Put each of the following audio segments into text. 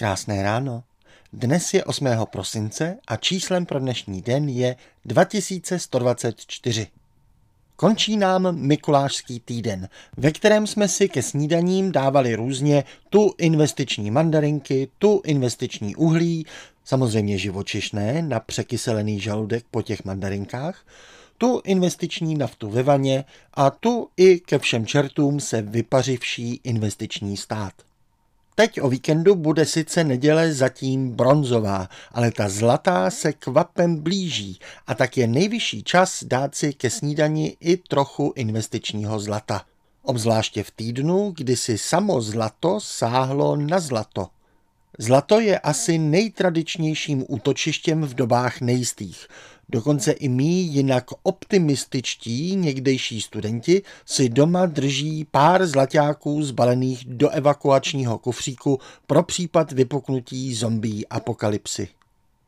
Krásné ráno. Dnes je 8. prosince a číslem pro dnešní den je 2124. Končí nám Mikulášský týden, ve kterém jsme si ke snídaním dávali různě tu investiční mandarinky, tu investiční uhlí, samozřejmě živočišné na překyselený žaludek po těch mandarinkách, tu investiční naftu ve vaně a tu i ke všem čertům se vypařivší investiční stát. Teď o víkendu bude sice neděle zatím bronzová, ale ta zlatá se kvapem blíží a tak je nejvyšší čas dát si ke snídani i trochu investičního zlata. Obzvláště v týdnu, kdy si samo zlato sáhlo na zlato. Zlato je asi nejtradičnějším útočištěm v dobách nejistých. Dokonce i mý jinak optimističtí někdejší studenti si doma drží pár zlaťáků zbalených do evakuačního kufříku pro případ vypuknutí zombie apokalypsy.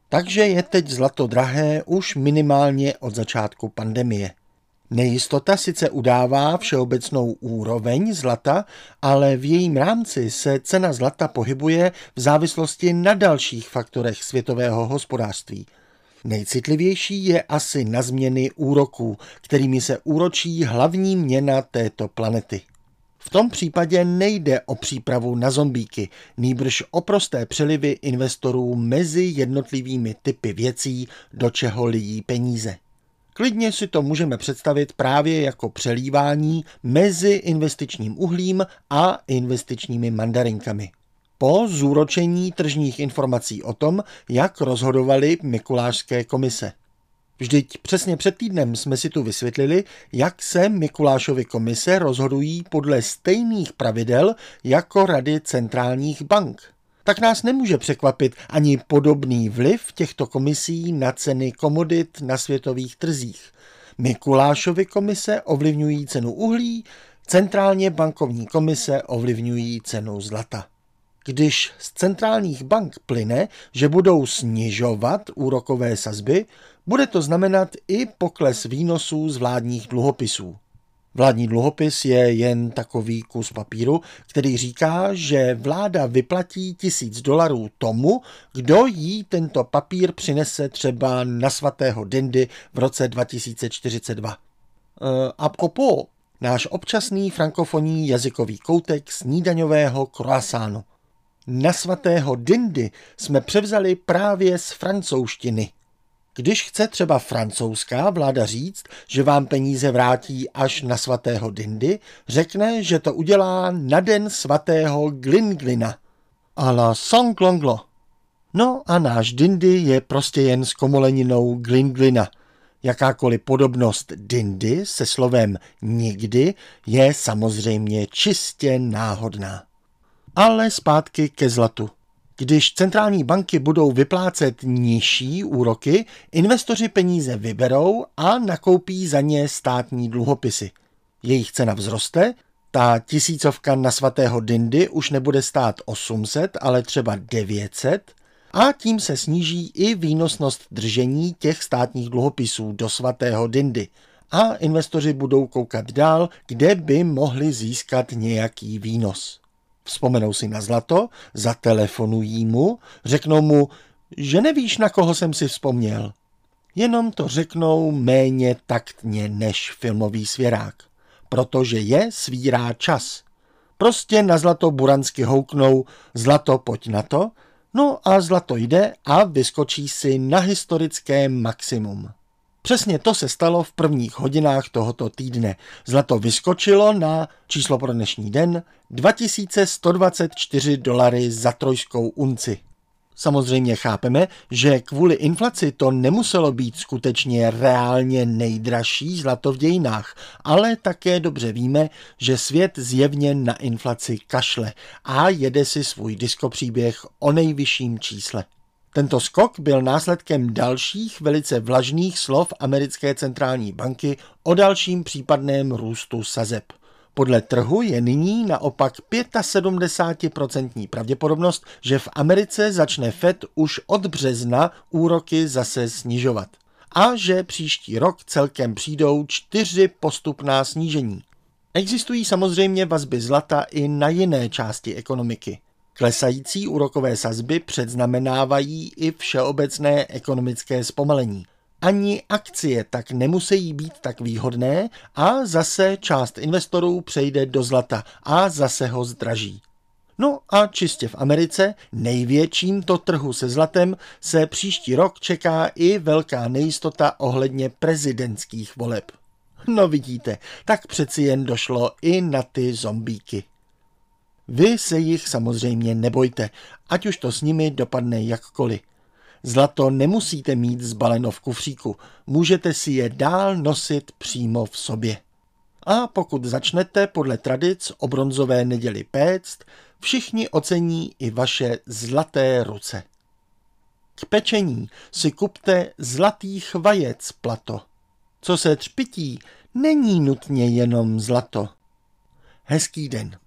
Takže je teď zlato drahé už minimálně od začátku pandemie. Nejistota sice udává všeobecnou úroveň zlata, ale v jejím rámci se cena zlata pohybuje v závislosti na dalších faktorech světového hospodářství – Nejcitlivější je asi na změny úroků, kterými se úročí hlavní měna této planety. V tom případě nejde o přípravu na zombíky, nýbrž o prosté přelivy investorů mezi jednotlivými typy věcí, do čeho lijí peníze. Klidně si to můžeme představit právě jako přelívání mezi investičním uhlím a investičními mandarinkami po zúročení tržních informací o tom, jak rozhodovaly Mikulášské komise. Vždyť přesně před týdnem jsme si tu vysvětlili, jak se Mikulášovy komise rozhodují podle stejných pravidel jako rady centrálních bank. Tak nás nemůže překvapit ani podobný vliv těchto komisí na ceny komodit na světových trzích. Mikulášovy komise ovlivňují cenu uhlí, centrálně bankovní komise ovlivňují cenu zlata. Když z centrálních bank plyne, že budou snižovat úrokové sazby, bude to znamenat i pokles výnosů z vládních dluhopisů. Vládní dluhopis je jen takový kus papíru, který říká, že vláda vyplatí tisíc dolarů tomu, kdo jí tento papír přinese třeba na svatého Dindy v roce 2042. E, a popo, náš občasný frankofonní jazykový koutek snídaňového croissánu. Na svatého Dindy jsme převzali právě z francouzštiny. Když chce třeba francouzská vláda říct, že vám peníze vrátí až na svatého Dindy, řekne, že to udělá na den svatého Glinglina. A la Sanglonglo. No a náš Dindy je prostě jen s komoleninou Glinglina. Jakákoliv podobnost Dindy se slovem nikdy je samozřejmě čistě náhodná. Ale zpátky ke zlatu. Když centrální banky budou vyplácet nižší úroky, investoři peníze vyberou a nakoupí za ně státní dluhopisy. Jejich cena vzroste, ta tisícovka na svatého Dindy už nebude stát 800, ale třeba 900 a tím se sníží i výnosnost držení těch státních dluhopisů do svatého Dindy. A investoři budou koukat dál, kde by mohli získat nějaký výnos. Vzpomenou si na zlato, zatelefonují mu, řeknou mu, že nevíš, na koho jsem si vzpomněl. Jenom to řeknou méně taktně než filmový svěrák, protože je svírá čas. Prostě na zlato buransky houknou, zlato pojď na to, no a zlato jde a vyskočí si na historické maximum. Přesně to se stalo v prvních hodinách tohoto týdne. Zlato vyskočilo na číslo pro dnešní den 2124 dolary za trojskou unci. Samozřejmě chápeme, že kvůli inflaci to nemuselo být skutečně reálně nejdražší zlato v dějinách, ale také dobře víme, že svět zjevně na inflaci kašle a jede si svůj diskopříběh o nejvyšším čísle. Tento skok byl následkem dalších velice vlažných slov americké centrální banky o dalším případném růstu sazeb. Podle trhu je nyní naopak 75% pravděpodobnost, že v Americe začne Fed už od března úroky zase snižovat a že příští rok celkem přijdou čtyři postupná snížení. Existují samozřejmě vazby zlata i na jiné části ekonomiky. Klesající úrokové sazby předznamenávají i všeobecné ekonomické zpomalení. Ani akcie tak nemusí být tak výhodné a zase část investorů přejde do zlata a zase ho zdraží. No a čistě v Americe, největším to trhu se zlatem, se příští rok čeká i velká nejistota ohledně prezidentských voleb. No vidíte, tak přeci jen došlo i na ty zombíky. Vy se jich samozřejmě nebojte, ať už to s nimi dopadne jakkoliv. Zlato nemusíte mít zbaleno v kufříku, můžete si je dál nosit přímo v sobě. A pokud začnete podle tradic o bronzové neděli péct, všichni ocení i vaše zlaté ruce. K pečení si kupte zlatých vajec plato. Co se třpití, není nutně jenom zlato. Hezký den.